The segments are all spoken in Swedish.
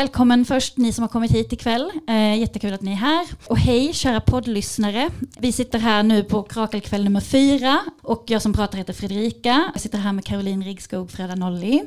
Välkommen först ni som har kommit hit ikväll. Eh, jättekul att ni är här. Och hej kära poddlyssnare. Vi sitter här nu på Krakelkväll nummer fyra och jag som pratar heter Fredrika. Jag sitter här med Caroline Rigskog, Freda Nolli.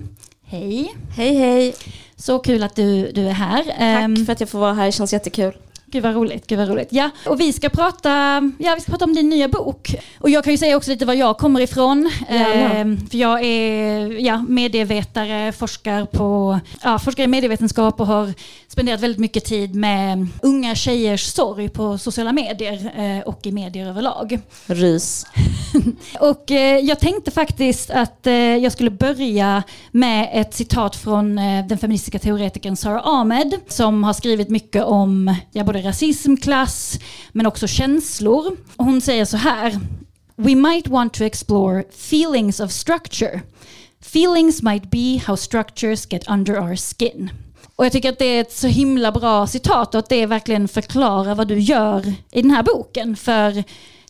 Hej. Hej hej. Så kul att du, du är här. Tack Ehm, för att jag får vara här, det känns jättekul. Gud vad roligt, gud vad roligt. Ja, och vi ska prata, ja, vi ska prata om din nya bok. Och jag kan ju säga också lite var jag kommer ifrån. Gärna. Ehm, för jag är ja, medievetare, forskar, på, ja, forskar i medievetenskap och har spenderat väldigt mycket tid med unga tjejers sorg på sociala medier eh, och i medier överlag. Rys. Och eh, jag tänkte faktiskt att eh, jag skulle börja med ett citat från den feministiska teoretikern Sarah Ahmed som har skrivit mycket om ja, både rasism, klass men också känslor. Och hon säger så här. We might want to explore feelings of structure. Feelings might be how structures get under our skin. Och jag tycker att det är ett så himla bra citat och att det verkligen förklarar vad du gör i den här boken. För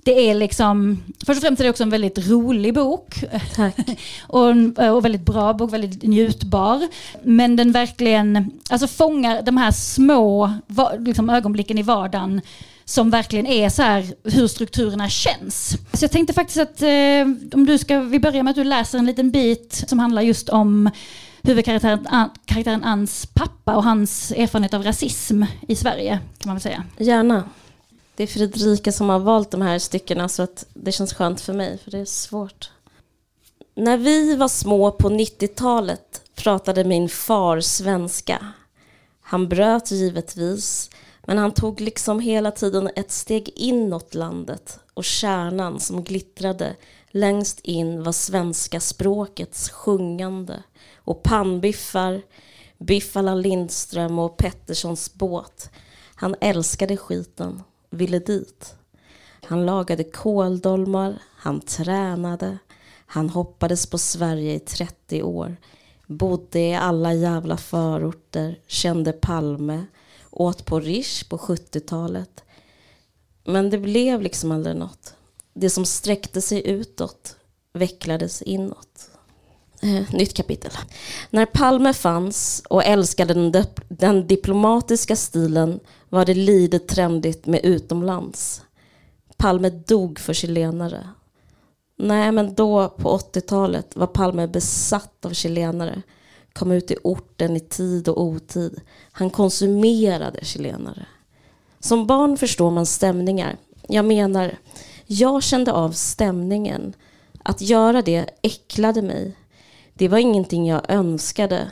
det är liksom, först och främst är det också en väldigt rolig bok. Och, en- och väldigt bra bok, väldigt njutbar. Men den verkligen alltså fångar de här små liksom ögonblicken i vardagen som verkligen är så här hur strukturerna känns. Så jag tänkte faktiskt att eh, om du ska, vi börjar med att du läser en liten bit som handlar just om huvudkaraktären An- karaktären Ans pappa och hans erfarenhet av rasism i Sverige kan man väl säga. Gärna. Det är Fredrika som har valt de här styckena så att det känns skönt för mig, för det är svårt. När vi var små på 90-talet pratade min far svenska. Han bröt givetvis, men han tog liksom hela tiden ett steg inåt landet och kärnan som glittrade längst in var svenska språkets sjungande och pannbiffar, Biffala Lindström och Petterssons båt. Han älskade skiten, ville dit. Han lagade kåldolmar, han tränade, han hoppades på Sverige i 30 år, bodde i alla jävla förorter, kände Palme, åt på Rish på 70-talet. Men det blev liksom aldrig något. Det som sträckte sig utåt vecklades inåt. Eh, nytt kapitel. När Palme fanns och älskade den, dip- den diplomatiska stilen var det lite trendigt med utomlands. Palme dog för chilenare. Nej, men då på 80-talet var Palme besatt av chilenare. Kom ut i orten i tid och otid. Han konsumerade chilenare. Som barn förstår man stämningar. Jag menar, jag kände av stämningen. Att göra det äcklade mig. Det var ingenting jag önskade.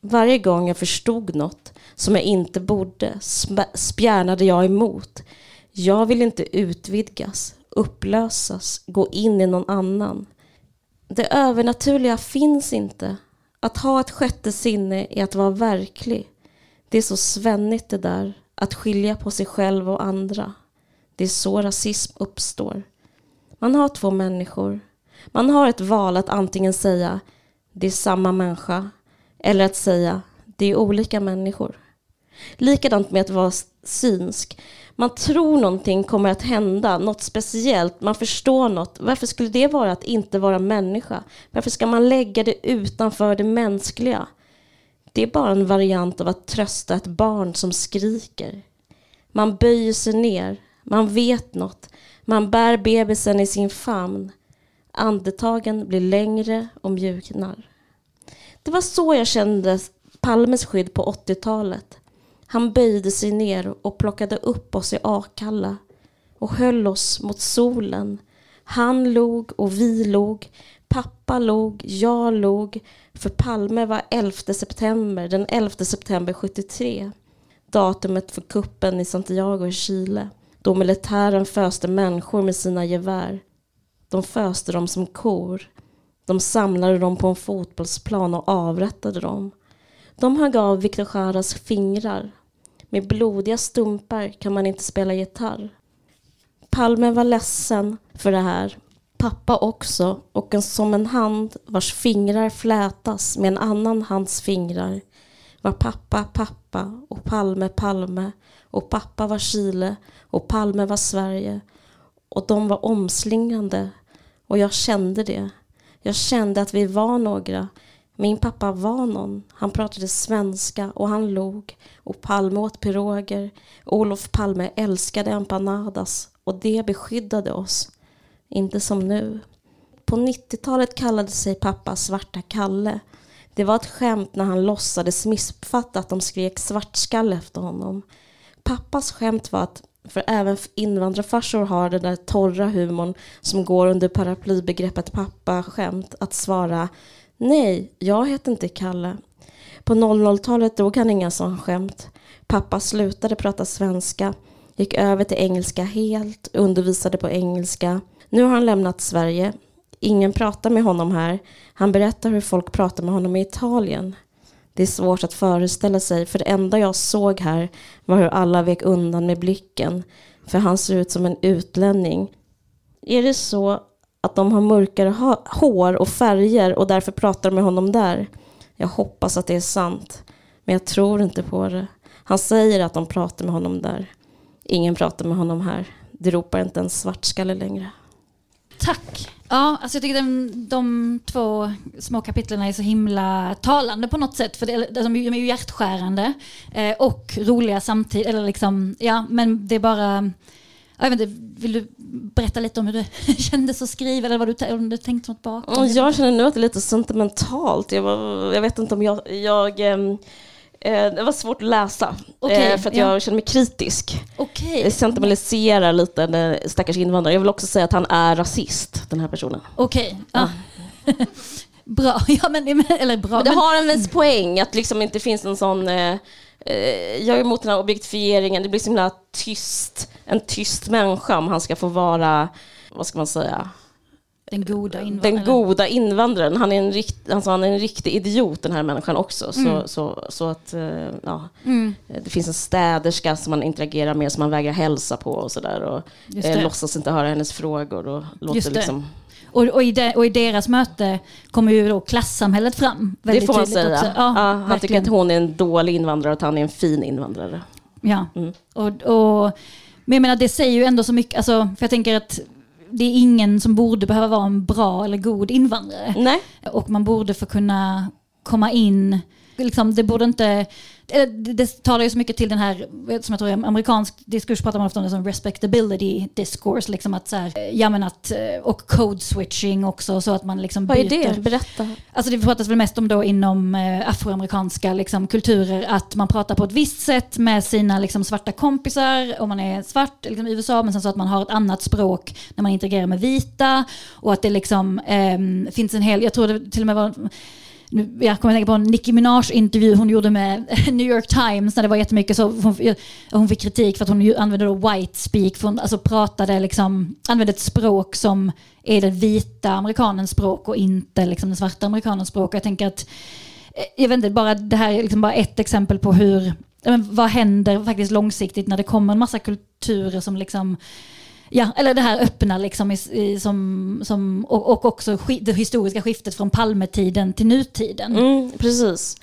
Varje gång jag förstod något som jag inte borde spjärnade jag emot. Jag vill inte utvidgas, upplösas, gå in i någon annan. Det övernaturliga finns inte. Att ha ett sjätte sinne är att vara verklig. Det är så svennigt det där, att skilja på sig själv och andra. Det är så rasism uppstår. Man har två människor. Man har ett val att antingen säga det är samma människa eller att säga det är olika människor. Likadant med att vara synsk. Man tror någonting kommer att hända, något speciellt, man förstår något. Varför skulle det vara att inte vara människa? Varför ska man lägga det utanför det mänskliga? Det är bara en variant av att trösta ett barn som skriker. Man böjer sig ner, man vet något, man bär bebisen i sin famn. Andetagen blir längre och mjuknar. Det var så jag kände Palmes skydd på 80-talet. Han böjde sig ner och plockade upp oss i Akalla och höll oss mot solen. Han log och vi log. Pappa log, jag log. För Palme var 11 september, den 11 september 73. Datumet för kuppen i Santiago i Chile. Då militären föste människor med sina gevär. De föste dem som kor. De samlade dem på en fotbollsplan och avrättade dem. De högg av Victor Jaras fingrar. Med blodiga stumpar kan man inte spela gitarr. Palme var ledsen för det här. Pappa också, och en, som en hand vars fingrar flätas med en annan hands fingrar var pappa pappa och Palme Palme och pappa var Chile och Palme var Sverige och de var omslingande och jag kände det. Jag kände att vi var några. Min pappa var någon. Han pratade svenska och han log. Och Palme åt piroger. Olof Palme älskade empanadas och det beskyddade oss. Inte som nu. På 90-talet kallade sig pappa Svarta Kalle. Det var ett skämt när han låtsades missuppfatta att de skrek svartskalle efter honom. Pappas skämt var att, för även invandrarfarsor har den där torra humorn som går under paraplybegreppet pappa-skämt, att svara Nej, jag heter inte Kalle. På 00-talet drog han inga sån skämt. Pappa slutade prata svenska, gick över till engelska helt, undervisade på engelska. Nu har han lämnat Sverige. Ingen pratar med honom här. Han berättar hur folk pratar med honom i Italien. Det är svårt att föreställa sig, för det enda jag såg här var hur alla vek undan med blicken, för han ser ut som en utlänning. Är det så att de har mörkare hår och färger och därför pratar med honom där? Jag hoppas att det är sant, men jag tror inte på det. Han säger att de pratar med honom där. Ingen pratar med honom här. Det ropar inte en svartskalle längre. Tack. Ja, alltså jag tycker de, de två små kapitlen är så himla talande på något sätt. För det, de är ju hjärtskärande eh, och roliga samtidigt. Eller liksom, ja, men det är bara... Jag vet inte, vill du berätta lite om hur det kändes att skriva eller vad du, om du tänkte något bakom? Jag känner nu att det är lite sentimentalt. Jag, var, jag vet inte om jag... jag Eh, det var svårt att läsa, okay, eh, för att jag känner mig kritisk. Okay. Jag sentimentaliserar lite den stackars invandrare. Jag vill också säga att han är rasist, den här personen. Okej. Okay. Ja. bra. Ja, men, eller bra. Men det men... har en viss poäng att liksom inte finns en sån... Eh, jag är emot den här objektifieringen. Det blir så himla tyst. En tyst människa om han ska få vara, vad ska man säga, den goda invandraren. Den goda invandraren. Han är en, rikt, alltså han är en riktig idiot den här människan också. Så, mm. så, så att, eh, ja. Mm. Det finns en städerska som man interagerar med som man vägrar hälsa på och sådär. Och eh, låtsas inte höra hennes frågor. Och låter liksom, och, och, i de, och, i deras möte kommer ju då klassamhället fram. Det får man säga. Ja, ja, han verkligen. tycker att hon är en dålig invandrare och att han är en fin invandrare. Ja, mm. och, och, men jag menar det säger ju ändå så mycket, alltså, för jag tänker att det är ingen som borde behöva vara en bra eller god invandrare. Nej. Och man borde få kunna komma in, liksom, det borde inte det, talar ju så mycket till den här, som jag tror är amerikansk diskurs pratar man ofta om det som respectability discourse, liksom att så här, ja men att, och code switching också så att man liksom byter. Vad är det? Berätta. Alltså det pratas väl mest om då inom eh, afroamerikanska liksom, kulturer att man pratar på ett visst sätt med sina liksom, svarta kompisar om man är svart liksom, i USA, men sen så att man har ett annat språk när man interagerar med vita och att det liksom eh, finns en hel, jag tror det till och med var nu, jag kommer att tänka på en Nicki Minaj intervju hon gjorde med New York Times när det var jättemycket så hon, hon fick kritik för att hon använde då white speak, för hon alltså pratade liksom, använde ett språk som är den vita amerikanens språk och inte liksom den svarta amerikanens språk. Jag tänker att, eh, jag vet inte, bara det här är liksom bara ett exempel på hur, men vad händer faktiskt långsiktigt när det kommer en massa kulturer som liksom Ja, eller det här öppna liksom i, i, som, som, och, och också det historiska skiftet från Palmetiden till nutiden. Mm, precis.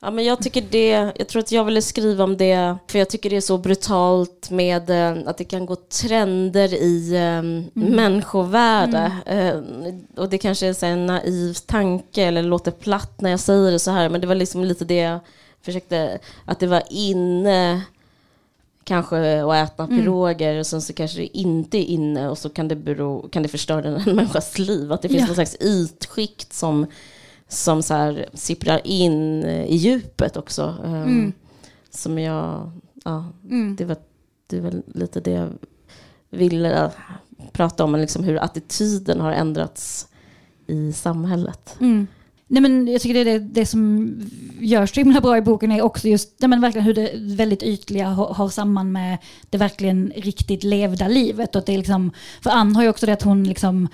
Ja, men jag tycker det, jag tror att jag ville skriva om det, för jag tycker det är så brutalt med eh, att det kan gå trender i eh, mm. människovärde. Mm. Eh, och det kanske är en naiv tanke eller låter platt när jag säger det så här, men det var liksom lite det jag försökte, att det var inne kanske att äta mm. piroger och sen så kanske det inte är inne och så kan det, bero, kan det förstöra en människas liv. Att det finns ja. någon slags ytskikt som, som så här sipprar in i djupet också. Um, mm. Som jag, ja, mm. det, var, det var lite det jag ville prata om, liksom hur attityden har ändrats i samhället. Mm. Nej, men jag tycker det är det, det som görs så himla bra i boken är också just nej, men verkligen hur det väldigt ytliga har, har samman med det verkligen riktigt levda livet. Och det är liksom, för Ann har ju också det att hon liksom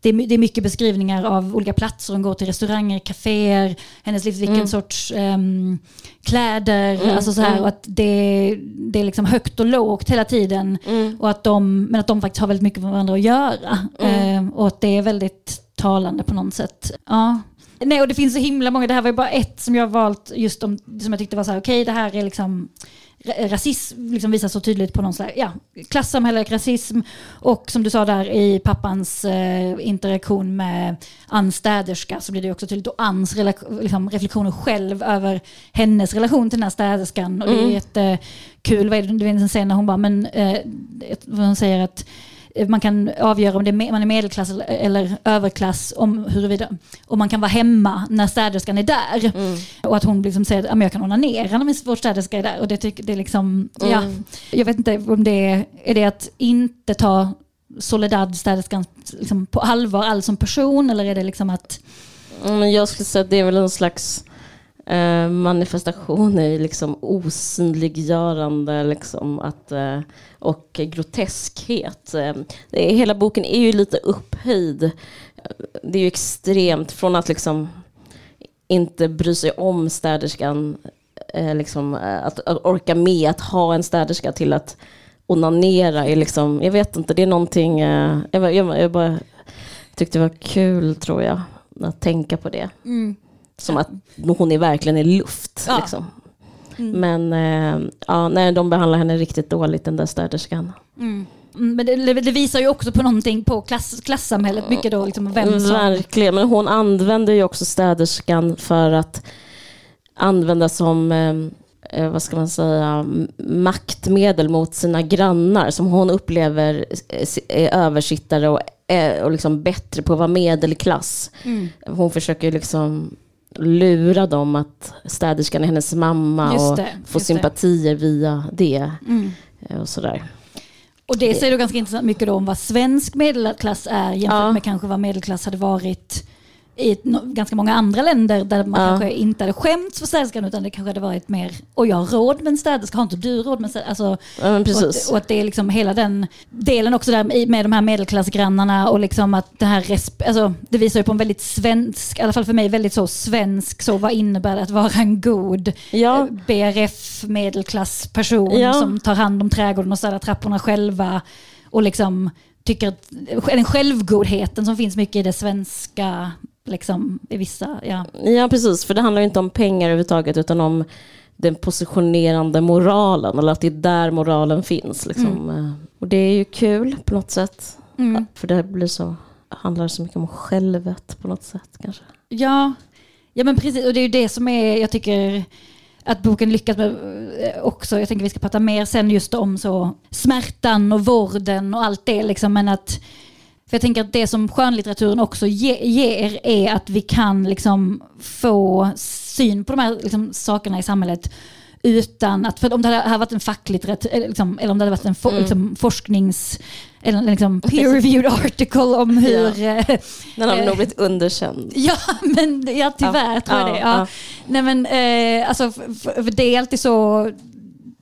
det är, det är mycket beskrivningar av olika platser. Hon går till restauranger, kaféer, hennes livs, vilken mm. sorts um, kläder. Mm, alltså så här, mm. och att det, det är liksom högt och lågt hela tiden. Mm. Och att de, men att de faktiskt har väldigt mycket med varandra att göra. Uh, och att det är väldigt talande på något sätt. Ja. Nej, och det finns så himla många. Det här var ju bara ett som jag valt just om, som jag tyckte var så här, okej, okay, det här är liksom rasism liksom visas så tydligt på någon slags, ja, klassamhälle, rasism och som du sa där i pappans eh, interaktion med Anns städerska så blir det också tydligt och Anns liksom, reflektioner själv över hennes relation till den här städerskan och det är mm. jättekul, vad är det, det är en scen när hon bara, men eh, hon säger att man kan avgöra om det är, man är medelklass eller överklass om huruvida om man kan vara hemma när städerskan är där. Mm. Och att hon liksom säger att jag kan onanera när vår städerska är där. Och det, tycker, det är liksom, mm. ja, jag vet inte om det är, är det att inte ta Soledad, städerskan, liksom på allvar all som person eller är det liksom att... Mm, jag skulle säga att det är väl en slags eh, manifestation i liksom osynliggörande liksom, att, eh, och groteskhet. Eh, hela boken är ju lite upphöjd. Eh, det är ju extremt från att liksom inte bry sig om städerskan, eh, liksom, eh, att orka med att ha en städerska till att onanera är liksom, jag vet inte, det är någonting, jag, jag, jag bara tyckte det var kul tror jag, att tänka på det. Mm. Som att hon är verkligen i luft. Ja. Liksom. Mm. Men eh, ja, nej, de behandlar henne riktigt dåligt den där städerskan. Mm. mm men det, det, visar ju också på någonting på klass, klassamhället mycket då. Liksom, vem som... Verkligen, men hon använder ju också städerskan för att använda som eh, eh vad ska man säga, maktmedel mot sina grannar som hon upplever är översittare och, och liksom bättre på att vara medelklass. Mm. Hon försöker liksom lura dem att städerskan är hennes mamma just och det, få sympatier det. via det. Mm. Eh, och sådär. Och det säger då ganska intressant mycket om vad svensk medelklass är jämfört ja. med kanske vad medelklass hade varit i ganska många andra länder där man ja. kanske inte hade skämts för städerskan utan det kanske hade varit mer, och jag har råd med en städerska, har inte du råd med en städerska? Alltså, ja, och, att, och, att, det är liksom hela den delen också där med de här medelklassgrannarna och liksom att det här, alltså, det visar ju på en väldigt svensk, i alla fall för mig väldigt så svensk, så vad innebär det att vara en god ja. Eh, BRF medelklassperson ja. som tar hand om trädgården och städar trapporna själva och liksom tycker att den självgodheten som finns mycket i det svenska liksom, i vissa... Ja. ja, precis. För det handlar inte om pengar överhuvudtaget utan om den positionerande moralen, eller att det är där moralen finns. Liksom. Mm. Och det är ju kul på något sätt. Mm. För det blir så, handlar så mycket om självet på något sätt kanske. Ja, ja men precis. Och det är ju det som är, jag tycker, att boken lyckas med eh, också. Jag tänker vi ska prata mer sen just om så smärtan och vården och allt det. Liksom, men att för jag tänker att det som skönlitteraturen också ge, ger är att vi kan liksom få syn på de här liksom sakerna i samhället utan att, för om det hade varit en facklitteratur, liksom, eller om det hade varit en for, mm. liksom, forsknings, eller liksom peer-reviewed article om hur... Ja. Eh, Den har nog blivit underkänd. Ja, men ja, tyvärr ja. tror jag det. Ja. Nej, men, eh, alltså, för, för det är alltid så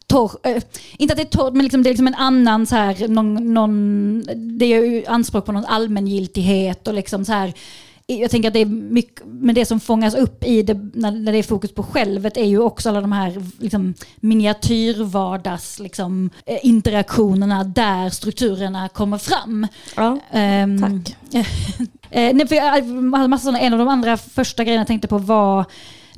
torr, äh, inte att det är torrt, men liksom, det är liksom en annan så här, någon, någon, det är ju anspråk på någon allmängiltighet och liksom så här, jag tänker att det är mycket, men det som fångas upp i det, när, när det är fokus på självet är ju också alla de här liksom, miniatyrvardags liksom, eh, interaktionerna där strukturerna kommer fram. Ja, um, tack. Eh, nej, för jag, massa sådana, en av de andra första grejerna jag tänkte på var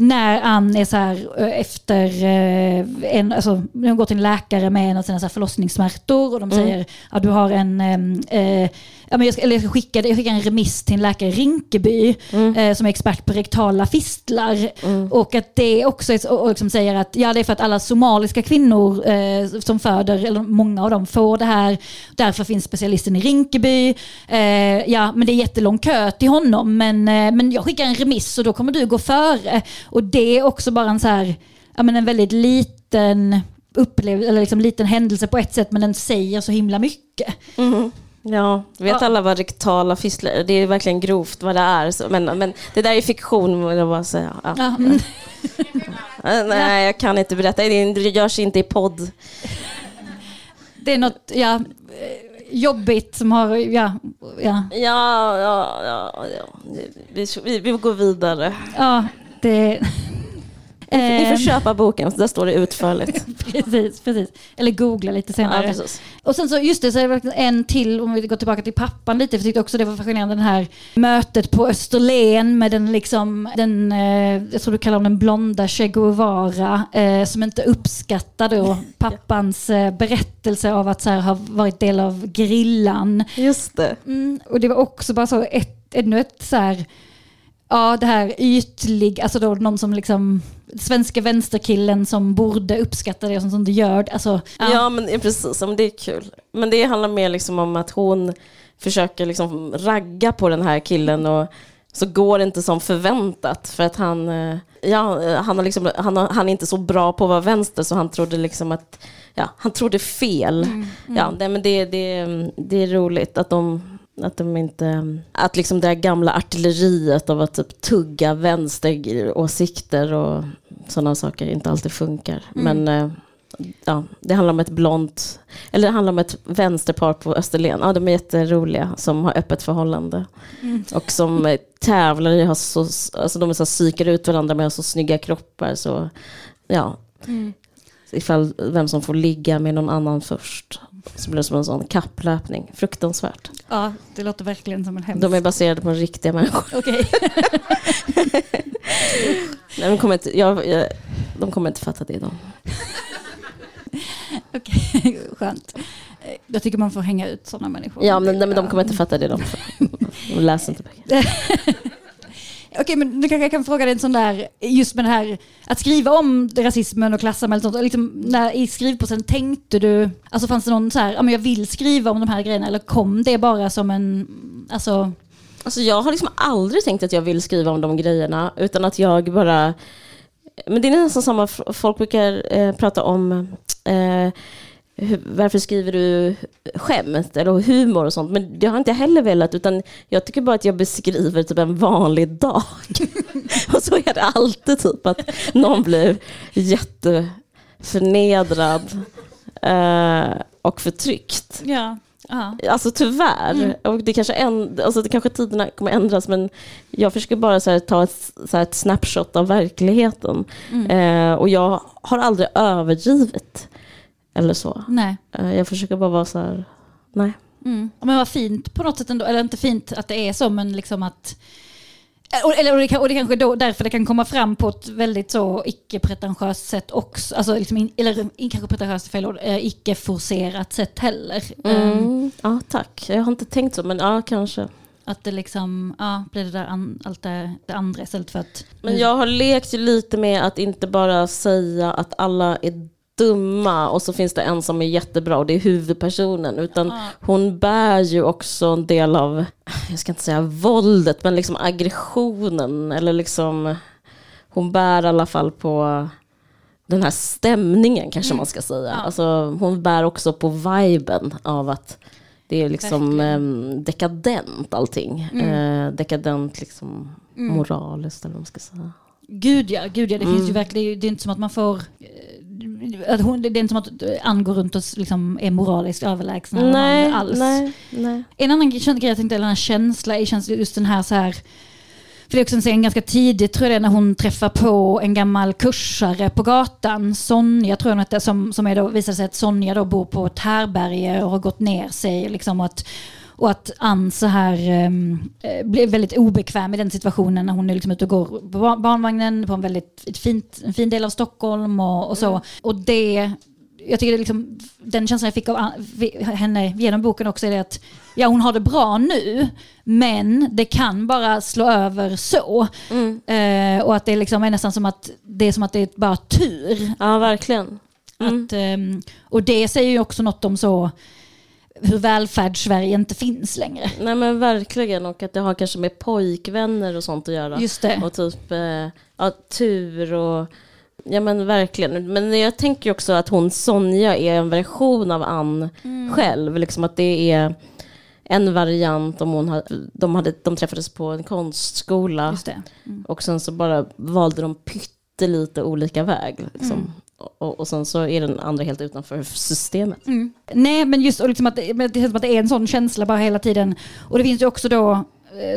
när Ann är så här eh, efter eh, en, alltså hon går till en läkare med en av sina så förlossningssmärtor och de mm. säger att du har en, eh, ja, men jag, ska, eller jag, ska skicka, jag skickar en remiss till en läkare i Rinkeby mm. eh, som är expert på rektala fistlar. Mm. Och att det också är, och liksom säger att ja, det är för att alla somaliska kvinnor eh, som föder, eller många av dem får det här. Därför finns specialisten i Rinkeby. Eh, ja, men det är jättelång kö till honom. Men, men jag skickar en remiss och då kommer du gå före. Och det är också bara en så här, ja, men en väldigt liten upplevelse, eller liksom liten händelse på ett sätt, men den säger så himla mycket. Mm. Ja, vet ja. alla vad rektala fistlar är? Det är verkligen grovt vad det är. Men, men det där är fiktion, vill jag bara säga. Ja. Ja. Mm. Nej, jag kan inte berätta. Det görs inte i podd. Det är något, ja, jobbigt som har, ja. Ja, ja, ja. ja, ja. Vi, vi, vi går vidare. Ja, det... Ni får Ehm, köpa boken, där står det utförligt. precis, precis. Eller googla lite Ja, senare. precis. Och sen så, just det, så är det en till, om vi går tillbaka till pappan lite, för jag tyckte också det var fascinerande, den här mötet på Österlen med den liksom, den, eh, jag tror du kallar honom den blonda Che Guevara, eh, som inte uppskattar då pappans eh, berättelse av att så här, ha varit del av grillan. Just det. Mm, och det var också bara så ett, ännu ett så här, ja det här ytlig, alltså då någon som liksom, svenska vänsterkillen som borde uppskatta det och som inte gör det. Alltså, Ja, men eh, precis, men det är kul. Men det handlar mer liksom om att hon försöker liksom ragga på den här killen och så går det inte som förväntat för att han, eh, ja, eh, han, har liksom, han, har, han är inte så bra på att vara vänster så han trodde liksom att, ja, han trodde fel. Ja, det, men det, det, det är roligt att de att de inte, att liksom det gamla artilleriet av att typ tugga vänsteråsikter och sådana saker inte alltid funkar. Men eh, ja, det handlar om ett blont, eller det handlar om ett vänsterpar på Österlen. Ja, de är jätteroliga som har öppet förhållande. Och som eh, tävlar i, har så, alltså de är så psykar ut varandra med så snygga kroppar. Så ja, ifall vem som får ligga med någon annan först. Så blir det som en sån kapplöpning. Fruktansvärt. ja, det låter verkligen som en hemsk... De är baserade på riktiga människor. Okej. Nej, de, kommer inte, jag, jag, de kommer inte fatta det. De. Okej, skönt. Eh, Jag tycker man får hänga ut sådana människor. Ja, men, nej, men de kommer inte fatta det. De, de läser inte böcker. Okej, men nu kanske jag kan fråga dig en sån där, just med det här att skriva om rasismen och klassamhället och sånt. Liksom, när, I skrivprocessen tänkte du, alltså fanns det någon så här, ja men jag vill skriva om de här grejerna eller kom det bara som en, alltså, Alltså jag har liksom aldrig tänkt att jag vill skriva om de grejerna, utan att jag bara... Men det är nästan samma, folk brukar eh, prata om eh, varför skriver du skämt eller humor och sånt, men det har inte jag heller velat, utan jag tycker bara att jag beskriver typ en vanlig dag. och så är det alltid typ att någon blir jätteförnedrad eh, och förtryckt. ja. ja. Alltså tyvärr. Mm. Och det kanske, en, alltså det kanske tiderna kommer ändras men jag försöker bara så här, ta ett, så här, ett snapshot av verkligheten. Mm. Eh, och jag har aldrig överdrivit. Eller så. Nej. Eh, jag försöker bara vara så här, nej. Mm. Men vad fint på något sätt ändå, eller inte fint att det är så, men liksom att och, eller, och, det, och det kanske då därför det kan komma fram på ett väldigt så icke-pretentiöst sätt också. Alltså liksom in, eller in, kanske pretentiöst är fel ord, eh, icke-forcerat sätt heller. Mm. Um, Ja, tack. Jag har inte tänkt så, men ja, kanske. att det liksom, ja, blir det där an, allt det, det andra istället för att... Men jag har lekt lite med att inte bara säga att alla är dumma och så finns det en som är jättebra och det är huvudpersonen. Utan Ja. hon bär ju också en del av, jag ska inte säga våldet, men liksom aggressionen. Eller liksom, hon bär i alla fall på den här stämningen kanske man ska säga. Mm. Ja. Alltså, hon bär också på viben av att det är liksom eh, dekadent allting. Mm. Eh, dekadent liksom moraliskt eller vad man ska säga. Gud ja, gud ja det finns Mm. ju verkligen, det är inte som att man får... eh, Att hon, det är inte som att Ann går runt och liksom är moraliskt överlägsna alla Nej, alls. nej, nej. En annan grej jag tänkte, eller en känsla, är känns just den här så här för det är också en scen ganska tidigt, tror jag det är, när hon träffar på en gammal kursare på gatan, Sonja tror jag hon hette, som, som är då, visar sig att Sonja då bor på ett härberge och har gått ner sig. Liksom, att, och att Ann så här um, blir väldigt obekväm i den situationen när hon är liksom ute och går på bar- barnvagnen på en väldigt ett fint, en fin del av Stockholm och, och så. Och det jag tycker det liksom, den känslan jag fick av Ann- henne genom boken också är det att ja, hon har det bra nu, men det kan bara slå över så. Eh, och att det liksom är nästan som att det är som att det är bara tur. Ja, verkligen. Mm. Att, ehm, och det säger ju också något om så hur välfärdssverige inte finns längre. Nej men verkligen och att det har kanske med pojkvänner och sånt att göra. Just det. Och typ eh, ja, tur och ja men verkligen. Men jag tänker också att hon Sonja är en version av Ann Mm. själv. Liksom att det är en variant om hon hade, de, hade, de träffades på en konstskola. Mm. Och sen så bara valde de pyttelite olika väg. Liksom. Mm. Och, och sen så är den andra helt utanför systemet. Mm. Nej men just och liksom att, det- men det känns som att det är en sån känsla bara hela tiden. Och det finns ju också då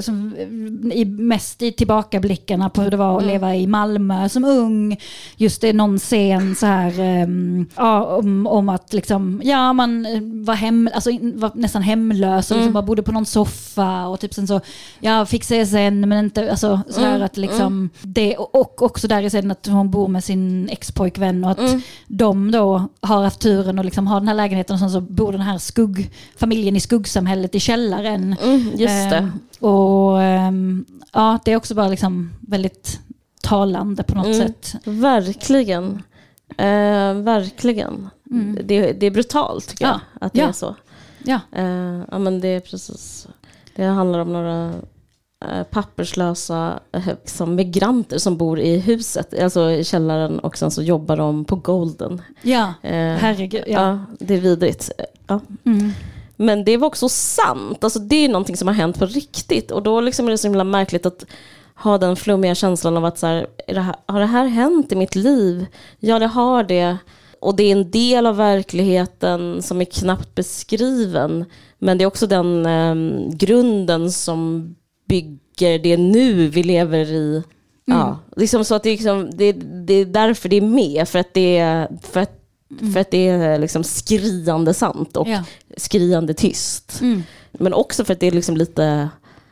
som, eh, i, mest i tillbakablickarna på hur det var att Mm. leva i Malmö som ung. Just det någon scen så här, ehm, ja, om, om att liksom, ja, man eh, var, hem, alltså, var nästan hemlös och liksom Mm. bara bodde på någon soffa och typ sen så, ja fick CSN men inte, alltså så här Mm, att liksom, det, och också där i scenen att hon bor med sin expojkvän och att Mm. de då har haft turen och liksom har den här lägenheten och sen så bor den här skugg, familjen i skuggsamhället i källaren. Mm, just det. Ehm, och ehm, ja, det är också bara liksom väldigt talande på något Mm. sätt. Verkligen. Eh, verkligen. Mm. Det, det är brutalt tycker jag, Ja, att det ja. är så. Ja. Eh, ja, men det är precis. Det handlar om några eh, papperslösa eh, som migranter som bor i huset, alltså i källaren och sen så jobbar de på Golden. Ja, Eh, herregud. Ja. ja. det är vidrigt. Ja. Mm. Men det var också sant, alltså det är någonting som har hänt på riktigt och då liksom är det så himla märkligt att ha den flummiga känslan av att så här, är det här, har det här hänt i mitt liv? Ja, det har det. Och det är en del av verkligheten som är knappt beskriven. Men det är också den eh, grunden som bygger det nu vi lever i. Ja, liksom så att det, liksom, det, det är därför det är med. För att det är, för att, för att det är liksom skriande sant och Ja. skriande tyst. Mm. Men också för att det är liksom lite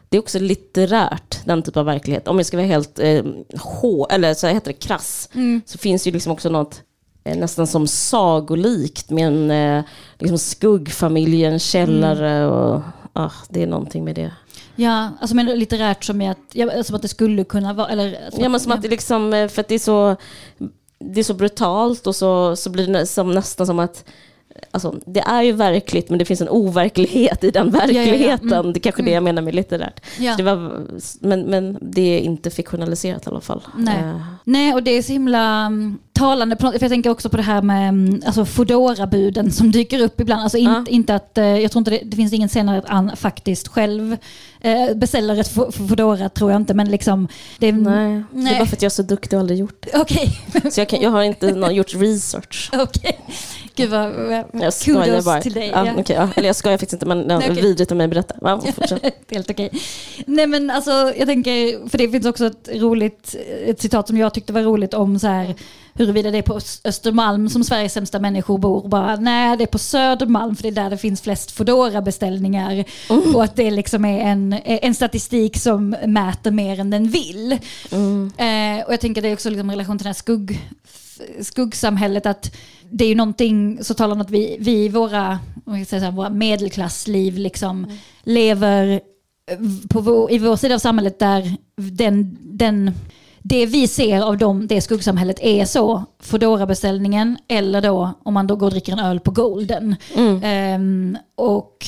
det är också litterärt, den typ av verklighet. Om jag ska vara helt eh, hå, eller så heter det krass, Mm. så finns det ju liksom också något eh, nästan som sagolikt med en eh, liksom skuggfamilj, en källare och ah, det är någonting med det. Ja, alltså men litterärt som, är att, ja, som att det skulle kunna vara, eller... Ja men som att det liksom, eh, för att det är så, det är så brutalt och så, så blir det som, nästan som att Alltså, det är ju verkligt men det finns en overklighet i den ja, ja. verkligheten. Mm. Det är kanske det jag menar med litterärt. Ja. Det var, men, men det är inte fiktionaliserat i alla fall. Nej. Eh, Nej, och det är så himla mm, talande, på något, för jag tänker också på det här med mm, alltså, Foodora-buden som dyker upp ibland. Alltså, in, Ja. inte att, eh, jag tror inte det, det finns ingen scen att han faktiskt själv eh, beställer ett Fo- Foodora, tror jag inte, men liksom... Det, är- nej. det Nej. är bara för att jag är så duktig och aldrig gjort det. Okej, Så jag, kan, jag har inte nå- gjort research. okej. Gud vad, Jag kudos bara. till dig. Ja, ja. okej, ja. Eller jag skojar faktiskt inte men Nej, okej. vidrigt av mig berätta. Ja. Helt okej. Nej men alltså jag tänker, för det finns också ett roligt, ett citat som jag tyckte var roligt om så här huruvida det är på Ös- Östermalm som Sveriges sämsta människor bor. Bara, nej, det är på Södermalm för det är där det finns flest foodora beställningar Och att det liksom är en, en statistik som mäter mer än den vill. Mm. Eh, och jag tänker det är också liksom relation till det här skugg, skuggsamhället att det är ju någonting så talar om att vi, vi i våra, här, våra medelklassliv liksom lever eh, på vår, i vår sida av samhället där den, den, det vi ser av dem, det skuggsamhället är så foodora beställningen eller då om man då går och dricker en öl på Golden. Mm. Ehm, och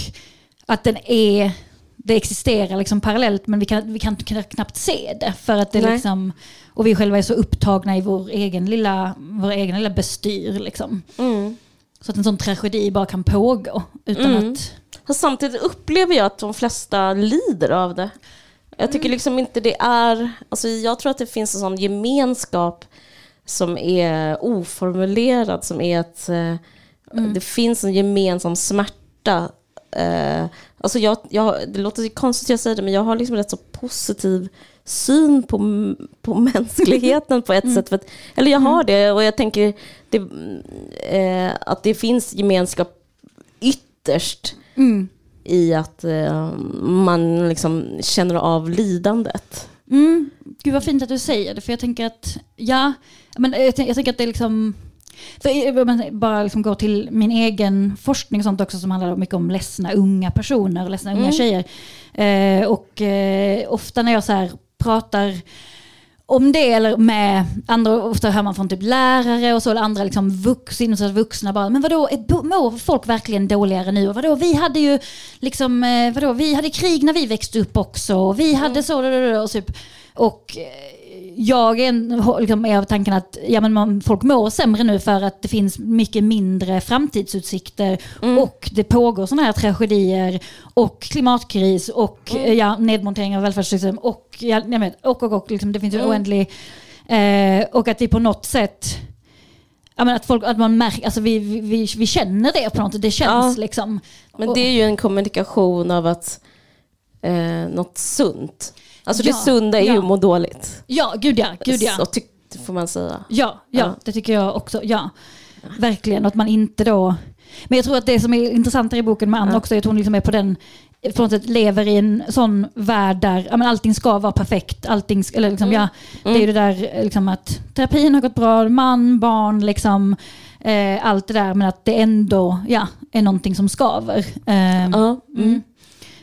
att den är, det existerar liksom parallellt men vi kan, vi kan knappt se det. För att det Nej. liksom, och vi själva är så upptagna i vår egen lilla, vår egen lilla bestyr. Liksom. Mm. Så att en sån tragedi bara kan pågå utan Mm. att... Samtidigt upplever jag att de flesta lider av det. Jag tycker liksom inte det är... Alltså jag tror att det finns en sån gemenskap som är oformulerad, som är att eh, det finns en gemensam smärta. Eh, alltså jag, jag, det låter konstigt att jag säger det, men jag har liksom rätt så positiv syn på, på mänskligheten på ett sätt. För att, eller jag har det och jag tänker det, eh, att det finns gemenskap ytterst Mm. I att eh, man liksom känner av lidandet. Mm. Gud vad fint att du säger det, för jag tänker att, ja, men jag, tänker, jag tänker att det är liksom, för men bara liksom går till min egen forskning och sånt också som handlar mycket om ledsna unga personer, ledsna unga Mm. tjejer. Eh, och eh, ofta när jag så pratar om det eller med andra, ofta hör man från typ lärare och så, eller andra liksom vux, vuxna bara, men vadå, är- mår folk verkligen dåligare nu? Och vadå, vi hade ju liksom, eh, vadå, vi hade krig när vi växte upp också, och vi hade så, och typ, och eh, jag är, liksom, är av tanken att ja, men man, folk mår sämre nu för att det finns mycket mindre framtidsutsikter och det pågår sådana här tragedier och klimatkris och eh, ja, nedmontering av välfärdssystem och, ja, jag vet, och, och, och liksom, det finns ju oändlig... Eh, och att vi på något sätt men att, folk, att man märker, alltså vi, vi, vi, känner det på något sätt, det känns Ja. liksom. Men det är ju en kommunikation av att eh, något sunt. Alltså Ja, det sunda är ju ja. att må dåligt. Ja, gud ja. Gud ja. Så får man säga. Ja, ja, Ja. det tycker jag också. Ja, verkligen. Att man inte då... Men jag tror att det som är intressantare i boken med Anna Ja. också är att hon liksom är på den på något sätt lever i en sån värld där ja, men allting ska vara perfekt. Allting, eller liksom, ja, Det är ju det där liksom, att terapin har gått bra, man, barn, liksom, eh, allt det där. Men att det ändå ja, är någonting som skaver. Eh, Ja, mm.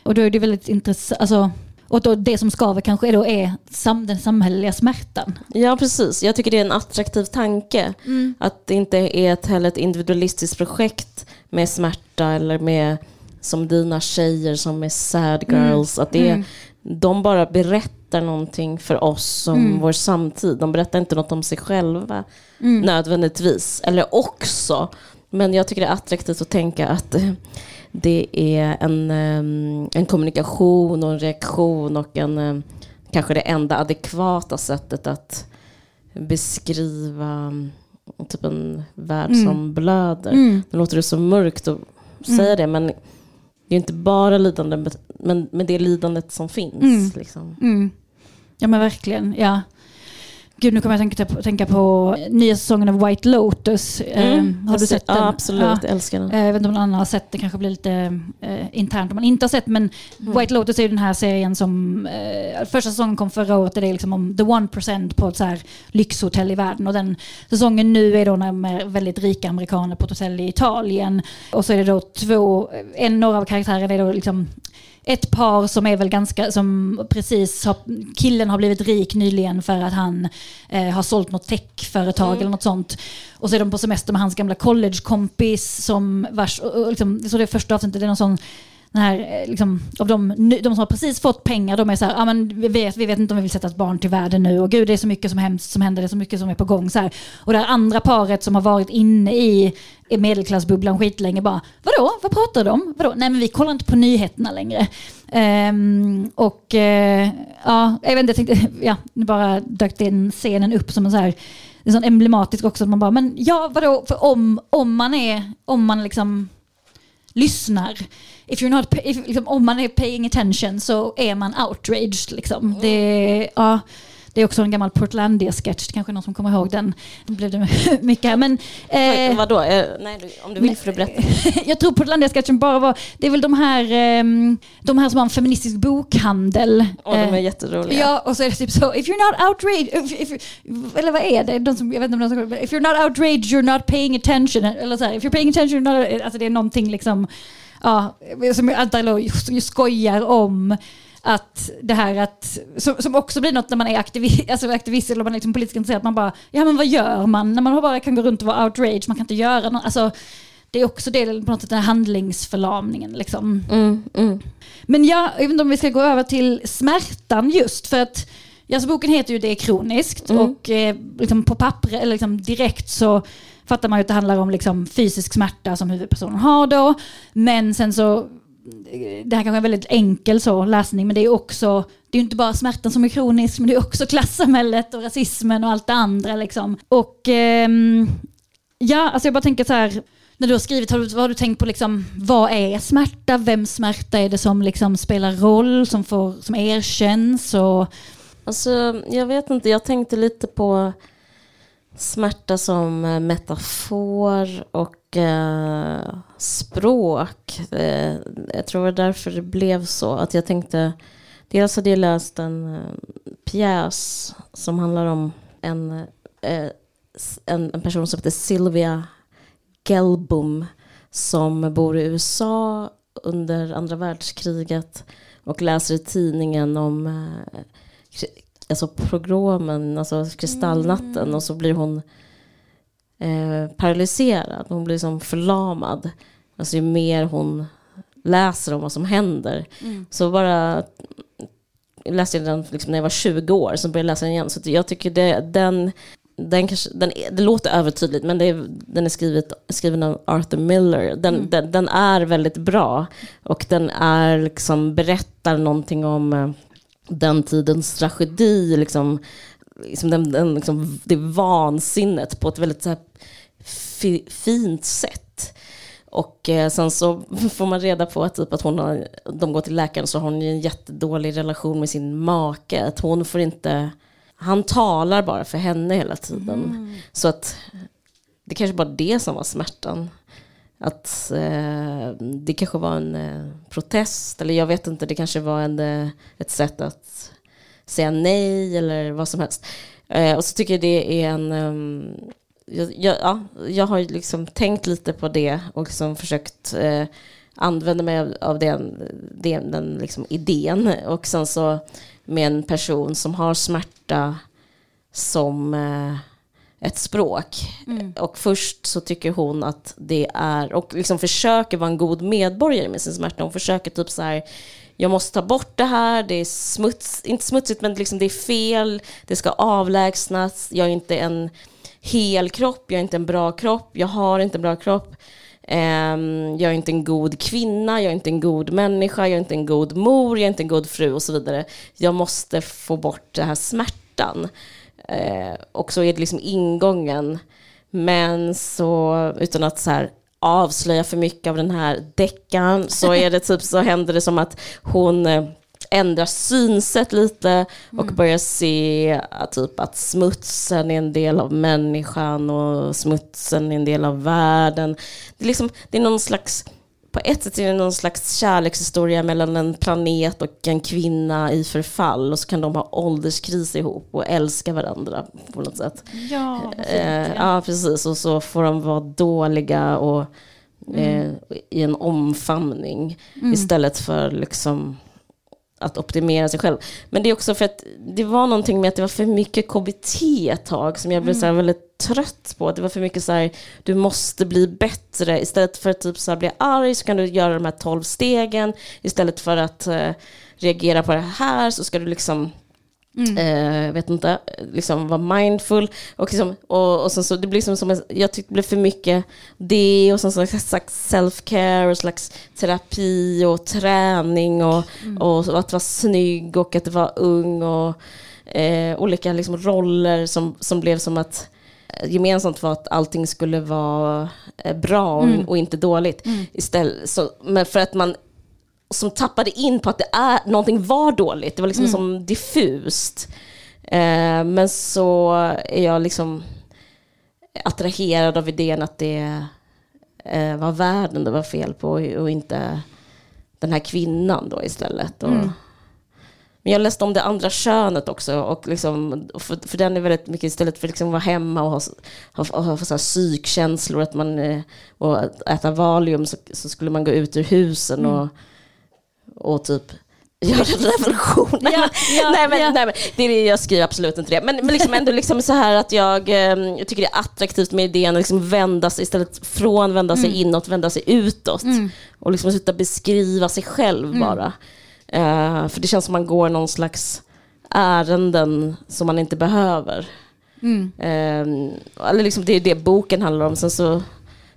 Och då är det väldigt intressant. Alltså, och då det som skaver kanske då är sam, den samhälleliga smärtan. Ja, precis. Jag tycker det är en attraktiv tanke. Att det inte är ett, heller ett individualistiskt projekt med smärta eller med som dina tjejer som är sad girls. Att det är, De bara berättar någonting för oss om vår samtid. De berättar inte något om sig själva nödvändigtvis. Eller också. Men jag tycker det är attraktivt att tänka att eh, det är en, eh, en kommunikation och en reaktion och en, eh, kanske det enda adekvata sättet att beskriva mm, typ en värld som blöder. Mm. Nu låter det så mörkt att säga det, men det är inte bara lidande, men, men det är lidandet som finns. Mm. Liksom. Mm. Ja men verkligen, ja. Gud nu kommer jag tänka på, tänka på nya säsongen av White Lotus. Eh, har du sett den? Ja, absolut. Ja. Älskar den. Eh, Jag vet inte om någon annan har sett det, kanske blir lite eh, internt om man inte har sett. Men White Lotus är ju den här serien som, eh, första säsongen kom förra året, det är liksom om the 1% på ett så här lyxhotell i världen. Och den säsongen nu är då när de är väldigt rika amerikaner på ett hotell i Italien. Och så är det då två, en några av karaktärerna är då liksom ett par som är väl ganska, som precis har, killen har blivit rik nyligen för att han eh, har sålt något techföretag eller något sånt. Och så är de på semester med hans gamla collegekompis som vars, och, och liksom, så det första avsnittet, det är någon sån den här, eh, liksom, av de, de som har precis fått pengar, de är så här, ah, men vi, vet, vi vet inte om vi vill sätta ett barn till världen nu och gud det är så mycket som, hemskt som händer, det är så mycket som är på gång. Så här. Och det här andra paret som har varit inne i, medelklassbubblan skitlänge bara, vadå, vad pratar de om? Vadå? Nej men vi kollar inte på nyheterna längre. Um, och uh, ja, jag vet inte, jag tänkte, ja, nu bara dök den scenen upp som en så här, det är sån emblematisk också, att man bara, men ja vadå, för om, om man är, om man liksom lyssnar. If you're not, if, liksom, om man är paying attention så är man outraged. Liksom. Det, ja, det är också en gammal Portlandia-sketch, kanske någon som kommer ihåg den. Det blev det mycket här. Men, Eh, vadå? Eh, nej, om du vill får du berätta. jag tror Portlandia-sketchen bara var, det är väl de här, ehm, de här som har en feministisk bokhandel. Åh, de är Eh, jätteroliga. Ja, och så är det typ så, if you're not outraged, if, if, eller vad är det? De som, jag vet inte om de som, if you're not outraged you're not paying attention. Eller så här, if you're paying attention you're not, alltså det är någonting liksom, ja, som jag antar skojar om att det här att, som, som också blir något när man är aktivist, alltså aktivist eller man är liksom politiskt intresserad, man bara, ja men vad gör man när man bara kan gå runt och vara outraged, man kan inte göra något, alltså det är också det, på något sätt den här handlingsförlamningen liksom. Mm, mm. Men ja, jag vet inte om vi ska gå över till smärtan just för att Alltså boken heter ju Det är kroniskt Mm. och eh, liksom på papper, eller liksom direkt så fattar man ju att det handlar om liksom fysisk smärta som huvudpersonen har då. Men sen så, det här kanske är en väldigt enkel så läsning, men det är också, det är ju inte bara smärtan som är kronisk, men det är också klassamhället och rasismen och allt det andra liksom. Och eh, ja, alltså jag bara tänker så här, när du har skrivit, har du, vad har du tänkt på liksom, vad är smärta? Vems smärta är det som liksom spelar roll, som, får, som erkänns? Och, Alltså, jag vet inte, jag tänkte lite på smärta som eh, metafor och eh, språk. Eh, jag tror det var därför det blev så. Att jag tänkte, dels hade jag läst en eh, pjäs som handlar om en, eh, en, en person som heter Sylvia Gelbum som bor i USA under andra världskriget och läser i tidningen om eh, alltså progromen, alltså kristallnatten och så blir hon eh, paralyserad. Hon blir som förlamad. Alltså ju mer hon läser om vad som händer. Så bara jag läste den liksom när jag var 20 år, så började jag läsa den igen. Så jag tycker det, den, den kanske, den det låter övertydligt, men är, den är skrivet, skriven av Arthur Miller. Den, den, den är väldigt bra. Och den är liksom, berättar någonting om eh, den tidens tragedi, liksom, liksom den, den, liksom, det vansinnet på ett väldigt så här, fi, fint sätt. Och eh, sen så får man reda på att, typ, att hon har, de går till läkaren så har hon en jättedålig relation med sin make. Att hon får inte, han talar bara för henne hela tiden. Mm. Så att det kanske bara det som var smärtan. Att eh, det kanske var en eh, protest, eller jag vet inte, det kanske var en, eh, ett sätt att säga nej eller vad som helst. Eh, och så tycker jag det är en... Um, jag, jag, ja, jag har liksom tänkt lite på det och liksom försökt eh, använda mig av, av den, den, den liksom idén. Och sen så med en person som har smärta som eh, ett språk. Mm. Och först så tycker hon att det är, och liksom försöker vara en god medborgare med sin smärta. Hon försöker typ så här, jag måste ta bort det här, det är smuts, inte smutsigt men liksom det är fel, det ska avlägsnas, jag är inte en hel kropp, jag är inte en bra kropp, jag har inte en bra kropp. Ehm, jag är inte en god kvinna, jag är inte en god människa, jag är inte en god mor, jag är inte en god fru och så vidare. Jag måste få bort den här smärtan. Eh, och så är det liksom ingången. Men så, utan att så här avslöja för mycket av den här deckaren, så är det typ så händer det som att hon uh, ändrar synsätt lite och mm. börjar se typ att smutsen är en del av människan och smutsen är en del av världen. Det är, liksom, det är någon slags på ett sätt är det någon slags kärlekshistoria mellan en planet och en kvinna i förfall och så kan de ha ålderskris ihop och älska varandra på något sätt. Ja, eh, ja precis. Och så får de vara dåliga och mm. eh, i en omfamning mm. istället för liksom att optimera sig själv. Men det är också för att det var någonting med att det var för mycket KBT ett tag som jag blev mm. så här väldigt trött på. Det var för mycket så här, du måste bli bättre. Istället för att typ så här bli arg så kan du göra de här tolv stegen. Istället för att uh, reagera på det här så ska du liksom Mm. Eh, vet inte, liksom vara mindful. Och, liksom, och, och sen så, det blir liksom som, jag tyckte det blev för mycket det och sen så slags self-care och slags terapi och träning och, mm. och, och att vara snygg och att vara ung och eh, olika liksom roller som, som blev som att gemensamt var att allting skulle vara eh, bra och, mm. och inte dåligt. Mm. Istället, så, men för att man som tappade in på att det är, någonting var dåligt. Det var liksom mm. som diffust. Eh, men så är jag liksom attraherad av idén att det eh, var världen det var fel på och inte den här kvinnan då istället. Och, mm. Men jag läste om det andra könet också. Och liksom, för, för den är väldigt mycket istället för liksom att vara hemma och ha, ha, ha, ha så psykkänslor att man, eh, och äta valium så, så, skulle man gå ut ur husen. Mm. och och typ göra revolutionen. Ja, ja, nej, men, ja. nej, men det är jag skriver absolut inte det. Men, men liksom ändå liksom så här att jag, ehm, jag tycker det är attraktivt med idén att liksom vända sig istället från vända sig mm. inåt, vända sig utåt. Mm. Och liksom sluta beskriva sig själv mm. bara. Uh, för det känns som man går någon slags ärenden som man inte behöver. Uh, eller liksom det är det boken handlar om. Sen så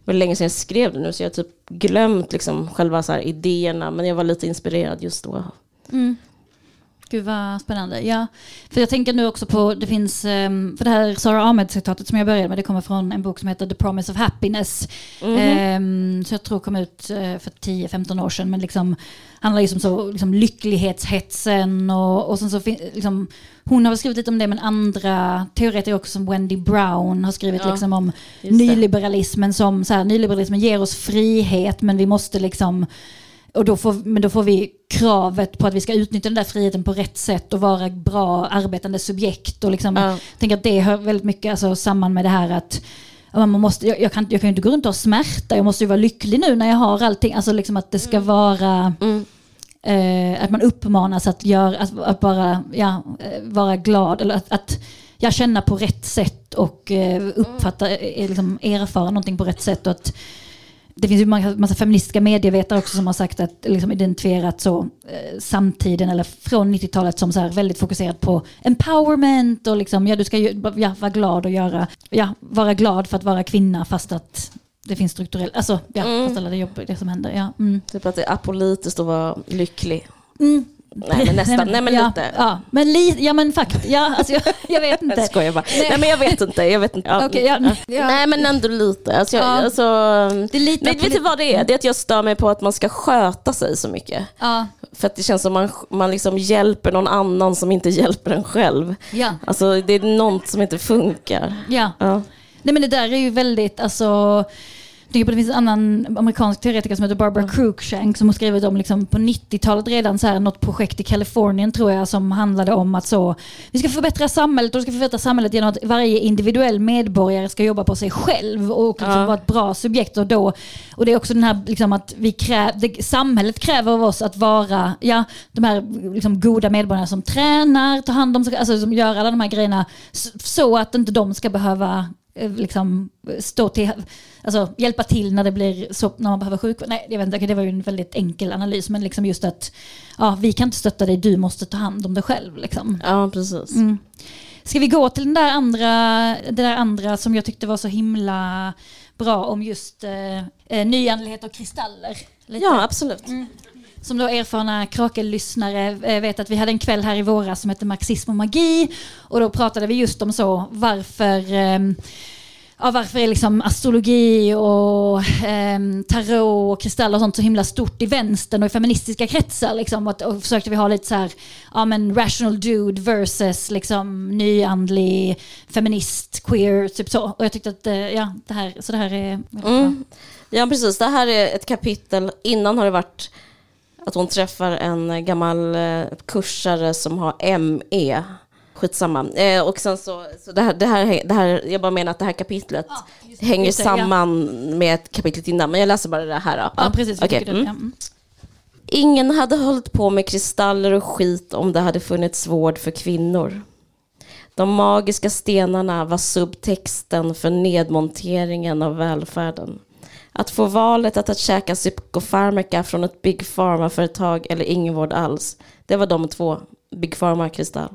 var länge sedan jag skrev det nu så jag har typ glömt liksom själva så idéerna men jag var lite inspirerad just då. Mm. Gud vad spännande. Ja, för jag tänker nu också på, det finns, ehm, för det här Sara Ahmed-citatet som jag började med, det kommer från en bok som heter The Promise of Happiness. Mm. Så jag tror kom ut eh, för 10-15 år sedan, men liksom handlar liksom så, liksom lycklighetshetsen och, och sen så liksom, hon har skrivit lite om det, men andra teoretiker också som Wendy Brown har skrivit ja, liksom om nyliberalismen som, så här, nyliberalismen ger oss frihet, men vi måste liksom och då får, men då får vi kravet på att vi ska utnyttja den där friheten på rätt sätt och vara bra arbetande subjekt. Och liksom, ja. tänker att det hör väldigt mycket alltså, samman med det här att man måste, jag, jag, kan, jag kan inte gå runt och ha smärta, jag måste ju vara lycklig nu när jag har allting. Alltså liksom att det ska mm. vara... Mm. Eh, att man uppmanas att, göra, att, att bara ja, eh, vara glad. Eller att, att jag känner på rätt sätt och eh, uppfatta, eh, liksom erfara någonting på rätt sätt. Och att det finns ju massa, massa feministiska medievetare också som har sagt att liksom identifierat så eh, samtiden eller från 90-talet som så här väldigt fokuserat på empowerment och liksom ja du ska ju, ja, vara glad och göra, ja vara glad för att vara kvinna fast att det finns strukturellt, alltså ja mm. fast alla det jobb det som händer. Ja. Mm. Typ att det är apolitiskt att vara lycklig. Mm. Nej men nästan, nej men ja, lite. Ja, men, li, ja, men faktiskt, ja, alltså, jag, jag vet inte. Jag skojar bara. Nej. Nej. men jag vet inte. Jag vet inte. Ja. Okej, ja, ja. Nej men ändå lite. Alltså, jag, Ja. alltså, Det är lite men vet du vad det är? Det är att jag stör mig på att man ska sköta sig så mycket. Ja, För att det känns som man, man liksom hjälper någon annan som inte hjälper en själv. ja, Alltså det är något som inte funkar. ja. Ja. Nej men det där är ju väldigt, alltså, tänker på det finns en annan amerikansk teoretiker som heter Barbara Cruikshank som har skrivit om liksom, på 90-talet redan så här, något projekt i Kalifornien tror jag som handlade om att så, vi ska förbättra samhället och vi ska förbättra samhället genom att varje individuell medborgare ska jobba på sig själv och liksom Ja. vara ett bra subjekt. Och, då, och det är också den här liksom, att vi kräv, det, samhället kräver av oss att vara ja, de här liksom, goda medborgarna som tränar, tar hand om sig, alltså som gör alla de här grejerna så att inte de ska behöva eh, liksom stå till, alltså hjälpa till när det blir så, när man behöver sjukvård. Nej, jag vet inte, det var ju en väldigt enkel analys, men liksom just att ja, vi kan inte stötta dig, du måste ta hand om dig själv. Liksom. ja, precis. Mm. Ska vi gå till den där andra, det där andra som jag tyckte var så himla bra om just eh, eh, nyandlighet och kristaller? Lite. Ja, absolut. Som då erfarna krakellyssnare eh, vet att vi hade en kväll här i våras som hette Marxism och magi. Och då pratade vi just om så varför ehm, Ja, varför är liksom astrologi och eh, tarot och kristaller och sånt så himla stort i vänstern och i feministiska kretsar? Liksom, och, och försökte vi ha lite så här, ja men rational dude versus liksom nyandlig feminist, queer, typ så. Och jag tyckte att, eh, ja, det här, så det här är... Mm. Ja, precis. Det här är ett kapitel. Innan har det varit att hon träffar en gammal eh, kursare som har ME. Skitsamma. Eh, och sen så, så det, här, det, här, det här, jag bara menar att det här kapitlet Ja, det. hänger det, samman med ett kapitlet innan. Men jag läser bara det här. Då. Ja, precis. det. Mm. Ja, mm. Ingen hade hållit på med kristaller och skit om det hade funnits vård för kvinnor. De magiska stenarna var subtexten för nedmonteringen av välfärden. Att få valet att, att käka psykofarmaka från ett Big Pharma-företag eller ingen vård alls, det var de två, Big Pharma-kristall.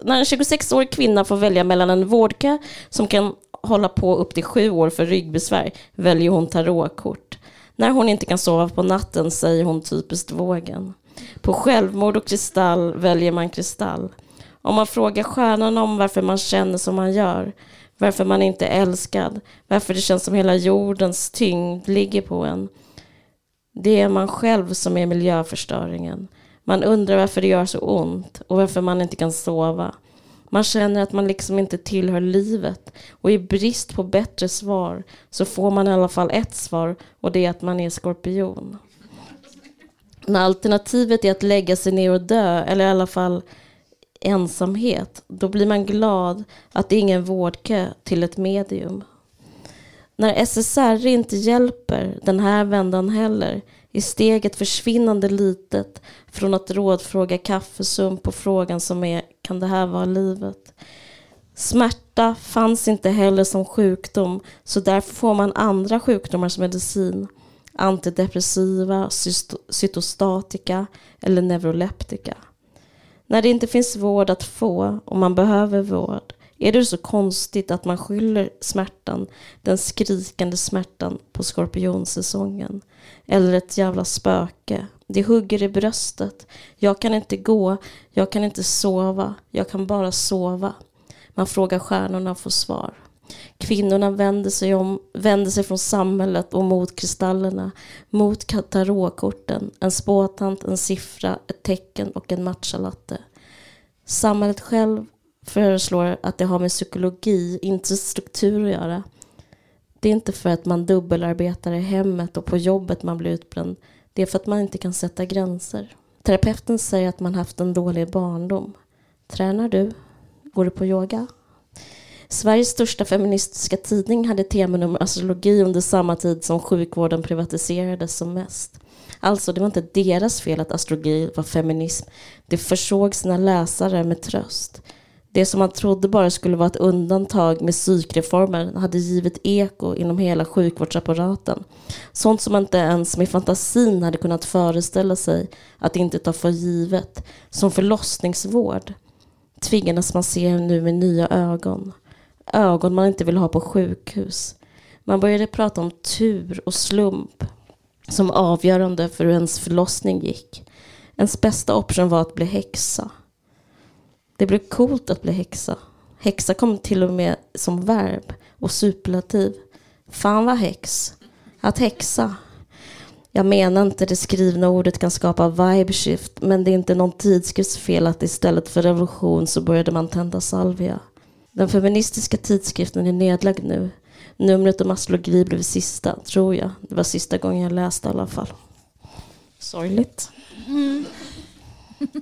När en 26-årig kvinna får välja mellan en vårdkö som kan hålla på upp till sju år för ryggbesvär väljer hon tarotkort. När hon inte kan sova på natten säger hon typiskt vågen. På självmord och kristall väljer man kristall. Om man frågar stjärnan om varför man känner som man gör, varför man inte är älskad, varför det känns som hela jordens tyngd ligger på en. Det är man själv som är miljöförstöringen. Man undrar varför det gör så ont och varför man inte kan sova. Man känner att man liksom inte tillhör livet och i brist på bättre svar så får man i alla fall ett svar och det är att man är skorpion. När alternativet är att lägga sig ner och dö eller i alla fall ensamhet, då blir man glad att det är ingen vårdkö till ett medium. När SSR inte hjälper den här vändan heller är steget försvinnande litet från att rådfråga kaffesump på frågan som är kan det här vara livet? Smärta fanns inte heller som sjukdom så därför får man andra sjukdomar som medicin. Antidepressiva, cytostatika eller neuroleptika. När det inte finns vård att få och man behöver vård är det så konstigt att man skyller smärtan, den skrikande smärtan, på skorpionsäsongen. Eller ett jävla spöke. Det hugger i bröstet. Jag kan inte gå, jag kan inte sova, jag kan bara sova. Man frågar stjärnorna och får svar. Kvinnorna vänder sig, om, vänder sig från samhället och mot kristallerna, mot tarotkorten, en spåtant, en siffra, ett tecken och en matchalatte. Samhället själv föreslår att det har med psykologi, inte struktur att göra. Det är inte för att man dubbelarbetar i hemmet och på jobbet man blir utbränd. Det är för att man inte kan sätta gränser. Terapeuten säger att man haft en dålig barndom. Tränar du? Går du på yoga? Sveriges största feministiska tidning hade teman om astrologi under samma tid som sjukvården privatiserades som mest. Alltså, det var inte deras fel att astrologi var feminism. Det försåg sina läsare med tröst. Det som man trodde bara skulle vara ett undantag med psykreformer hade givit eko inom hela sjukvårdsapparaten. Sånt som man inte ens med fantasin hade kunnat föreställa sig att inte ta för givet. Som förlossningsvård tvingades man se nu med nya ögon. Ögon man inte vill ha på sjukhus. Man började prata om tur och slump som avgörande för hur ens förlossning gick. Ens bästa option var att bli häxa. Det blev coolt att bli häxa. Häxa kom till och med som verb och superlativ. Fan vad häx. Att häxa. Jag menar inte det skrivna ordet kan skapa vibe shift, men det är inte någon tidskrifts fel att istället för revolution så började man tända salvia. Den feministiska tidskriften är nedlagd nu. Numret om astrologi blev sista, tror jag. Det var sista gången jag läste i alla fall. Sorgligt. Mm.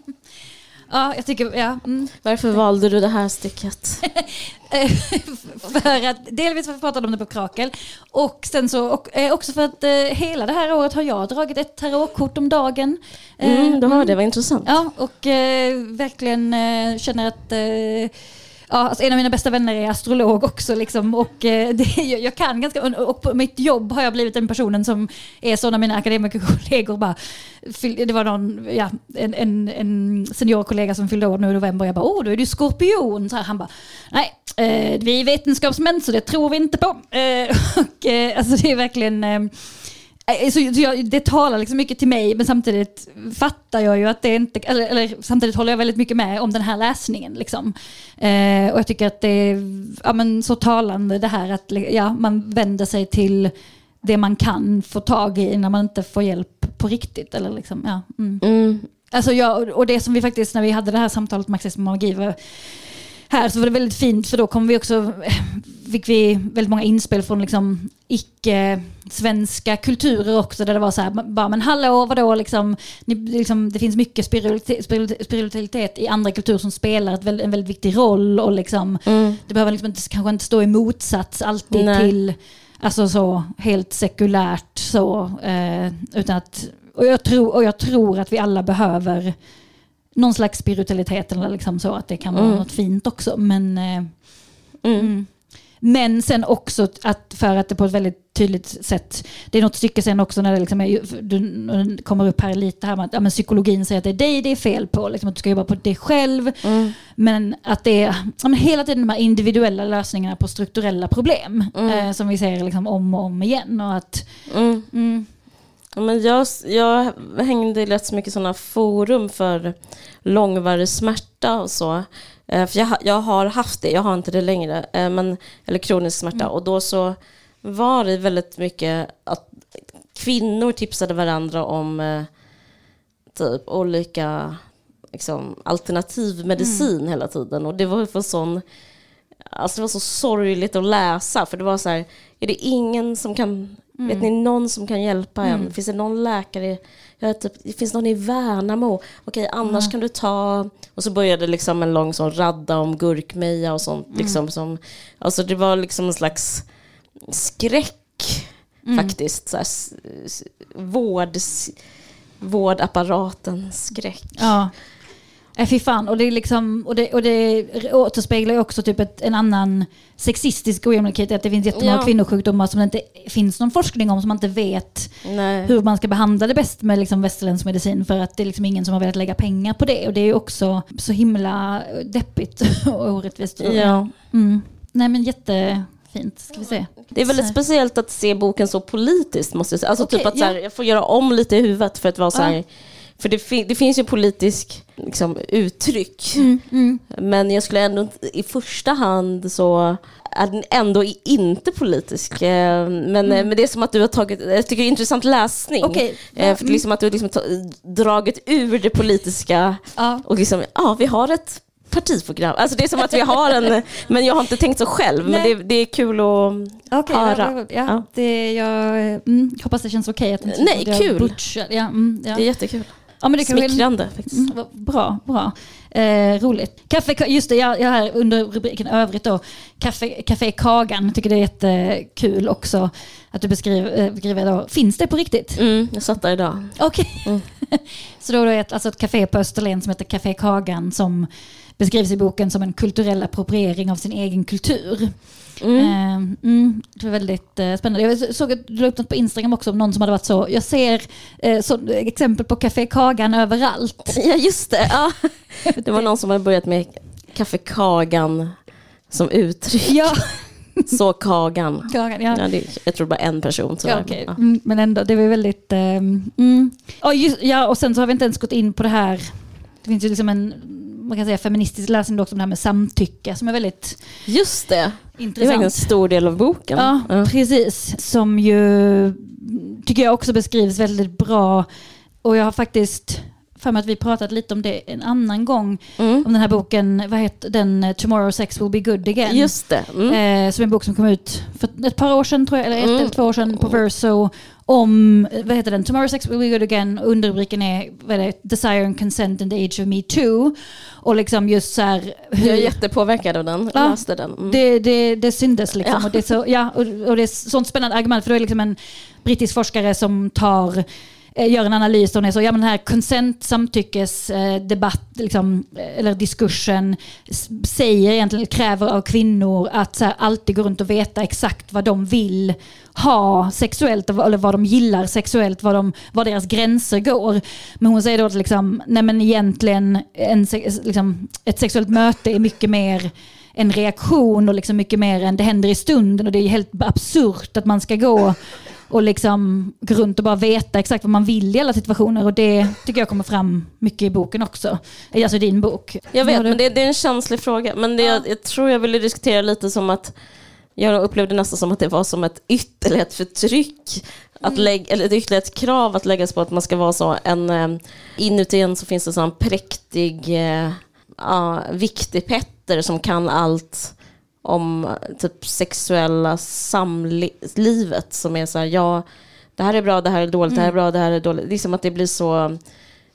Ja, jag tycker, ja. Mm. Varför valde du det här stycket? för att, delvis för att vi pratade om det på Krakel och sen så och, eh, också för att eh, hela det här året har jag dragit ett tarotkort om dagen. Mm, du har mm. det, vad intressant. Ja, och eh, verkligen eh, känner att eh, Ja, alltså en av mina bästa vänner är astrolog också. Liksom, och eh, det, jag, kan ganska, och på mitt jobb har jag blivit den personen som är så när mina akademikerkollegor bara, det var någon, ja, en, en, en seniorkollega som fyllde år nu i november, jag bara, åh, då är du skorpion. Så här, han bara, nej, eh, vi är vetenskapsmän så det tror vi inte på. Eh, och, eh, alltså det är verkligen, Eh, så, så jag, det talar liksom mycket till mig men samtidigt fattar jag ju att det inte, eller, eller samtidigt håller jag väldigt mycket med om den här läsningen. Liksom. Eh, och jag tycker att det är ja, men så talande det här att ja, man vänder sig till det man kan få tag i när man inte får hjälp på riktigt. Eller liksom, ja, mm. Mm. Alltså jag, och det som vi faktiskt, när vi hade det här samtalet med Marxism och magi, var, här så var det väldigt fint för då kom vi också, fick vi väldigt många inspel från liksom icke-svenska kulturer också där det var så här, bara men hallå vadå liksom, ni, liksom det finns mycket spiritualitet, i andra kulturer som spelar ett, en väldigt viktig roll och liksom, mm. det behöver liksom inte, kanske inte stå i motsats alltid Nej. till Alltså så helt sekulärt så, eh, utan att, och jag, tror, och jag tror att vi alla behöver någon slags spiritualitet eller liksom så att det kan vara mm. något fint också. Men, eh, mm. Mm. men sen också att för att det på ett väldigt tydligt sätt, det är något stycke sen också när det liksom är, du kommer upp här lite här med att ja, men psykologin säger att det är dig det är fel på, liksom att du ska jobba på dig själv. Mm. Men att det är ja, men hela tiden de här individuella lösningarna på strukturella problem mm. eh, som vi ser liksom om och om igen. Och att, mm. Men jag, jag hängde i rätt så mycket sådana forum för långvarig smärta och så. Eh, för jag, jag har haft det, jag har inte det längre, eh, men, eller kronisk smärta. Mm. Och då så var det väldigt mycket att kvinnor tipsade varandra om eh, typ olika liksom, alternativ medicin mm. hela tiden. Och det var för sån Alltså det var så sorgligt att läsa för det var så här, är det ingen som kan Mm. Vet ni någon som kan hjälpa en? Mm. Finns det någon läkare? Jag typ, det finns någon i Värnamo? Okej, annars mm. kan du ta... Och så började liksom en lång sån radda om gurkmeja och sånt. Mm. Liksom, som, alltså det var liksom en slags skräck mm. faktiskt. Så här, vård, vårdapparaten skräck. Ja. Nej fy fan, och det, liksom, och det, och det återspeglar ju också typ ett, en annan sexistisk ojämlikhet, att det finns jättemånga ja. kvinnosjukdomar som det inte finns någon forskning om, som man inte vet Nej. hur man ska behandla det bäst med liksom västerländsk medicin, för att det är liksom ingen som har velat lägga pengar på det. Och det är ju också så himla deppigt och orättvist. Ja. Mm. Nej men vi se. Det är väldigt speciellt att se boken så politiskt, måste jag säga. Alltså okay, typ att ja. så här, jag får göra om lite i huvudet för att vara så här, ja för det, fin det finns ju politisk liksom, uttryck. Mm, mm. Men jag skulle ändå i första hand så är den ändå inte politisk. Eh, men, mm. men det är som att du har tagit, jag tycker det är intressant läsning. Okay. Eh, för liksom att du har liksom dragit ur det politiska ja. och liksom, ja vi har ett partiprogram. Alltså det är som att vi har en, men jag har inte tänkt så själv. Nej. Men det, det, är kul att okay, höra. Ja, ja. Det, jag mm, hoppas det känns okej okay att inte Nej, kul. Ja, mm, ja. Det är jättekul. Ja, men det Smickrande väl... faktiskt. Mm, bra, bra. Eh, roligt. Kaffe, just det, jag, jag här under rubriken övrigt då. Kaffe, Café Kagan, tycker det är jättekul också att du beskriver, eh, beskriver då. Finns det på riktigt? Mm, jag satt där idag. Okej. Okay. Mm. Så då är det alltså ett café på Österlen som heter Café Kagan som beskrivs i boken som en kulturell appropriering av sin egen kultur. Mm. Uh, mm, det var väldigt uh, spännande. Jag såg att du la upp något på Instagram också om någon som hade varit så. Jag ser uh, så, exempel på Café Kagan överallt. Ja just det. Ja. Det var någon som hade börjat med Café Kagan som uttryck. Ja. Så Kagan. Kagan, ja. Ja, det, jag tror bara en person. Ja, okej. mm, men ändå, det var väldigt... ehm, mm. ja, just, ja, och sen så har vi inte ens gått in på det här. Det finns ju liksom en man kan säga feministisk läsning också om det här med samtycke som är väldigt Just det, det är intressant. en stor del av boken. Ja, precis. Som ju tycker jag också beskrivs väldigt bra. Och jag har faktiskt för mig att vi pratat lite om det en annan gång. Mm. Om den här boken, vad heter den? Tomorrow sex will be good again. Just det. Mm. Eh, som är en bok som kom ut för ett par år sedan, tror jag, eller ett Mm. eller två år sedan på Verso. Om, vad heter den? Tomorrow sex will be good again. Underrubriken är, vad är det? Desire and consent in the age of me too. Och liksom just så här... hur- Jag är jättepåverkad av den. Ja, Läste den. Mm. det, det, det syndes liksom. Ja. Och, det är så, ja, och, och det är sånt spännande argument för det är liksom en brittisk forskare som tar Eh, gör en analys och hon är så, ja men den här consent, samtyckes, eh, debatt, liksom, eh, eller diskursen säger egentligen, kräver av kvinnor att så här, alltid gå runt och veta exakt vad de vill ha sexuellt, eller vad de gillar sexuellt, vad, de, vad deras gränser går. Men hon säger då att liksom, nej men egentligen en, liksom, ett sexuellt möte är mycket mer en reaktion och liksom mycket mer än det händer i stunden och det är helt absurt att man ska gå och liksom gå runt och bara veta exakt vad man vill i alla situationer och det tycker jag kommer fram mycket i boken också. Alltså din bok. Jag vet, men det, det är en känslig fråga. Men det, jag, jag tror jag ville diskutera lite som att jag upplevde nästan som att det var som ett ytterlighetsförtryck. Att lägga, eller ett ytterlighetskrav att läggas på att man ska vara så en... eh, Inuti en så finns det sån präktig, ja, viktig Petter som kan allt om typ sexuella samlivet som är så här, ja, det här är bra, det här är dåligt, det här är bra, det här är dåligt. Det är som att det blir så,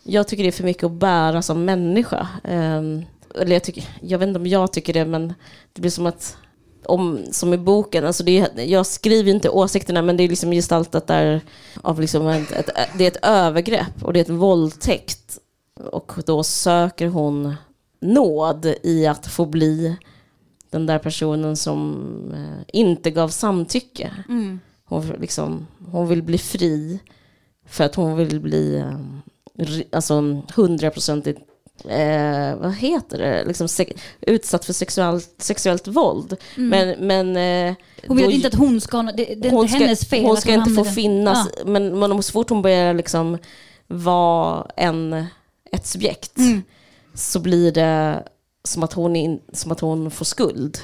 jag tycker det är för mycket att bära som människa. Ehm, eller jag, tycker, jag vet inte om jag tycker det, men det blir som att, om, som i boken, alltså det är, jag skriver inte åsikterna, men det är liksom gestaltat där av liksom ett, ett, det är ett övergrepp och det är ett våldtäkt. Och då söker hon nåd i att få bli den där personen som eh, inte gav samtycke. Mm. Hon, liksom, hon vill bli fri för att hon vill bli eh, alltså hundraprocentigt eh, vad heter det, liksom utsatt för sexuellt, sexuellt våld. Men, men eh, Hon vill då- inte att hon ska, det, det är hon inte hennes fel hon ska inte få den- finnas, Ja. men, men så fort hon börjar liksom vara en, ett subjekt Mm. så blir det som att hon, in, som att hon får skuld.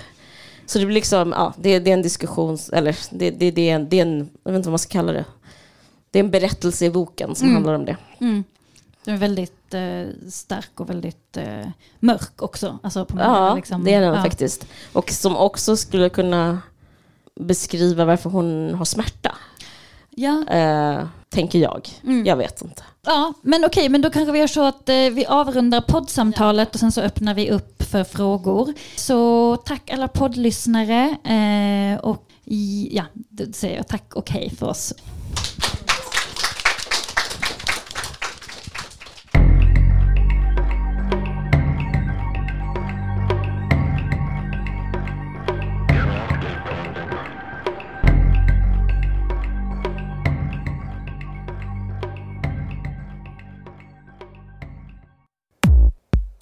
Så det blir liksom, ja, det, det är en diskussion, eller det, det, det, är en, det är en, jag vet inte vad man ska kalla det. Det är en berättelse i boken som Mm. handlar om det. Mm. Den är väldigt eh, stark och väldigt eh, mörk också. Alltså på Ja, liksom, det är den ja. faktiskt. Och som också skulle kunna beskriva varför hon har smärta, Ja, eh, tänker jag. Mm. Jag vet inte. Ja, men okej, men då kanske vi gör så att eh, vi avrundar poddsamtalet och sen så öppnar vi upp för frågor. Så tack alla poddlyssnare eh, och i, ja, då säger jag tack och hej för oss.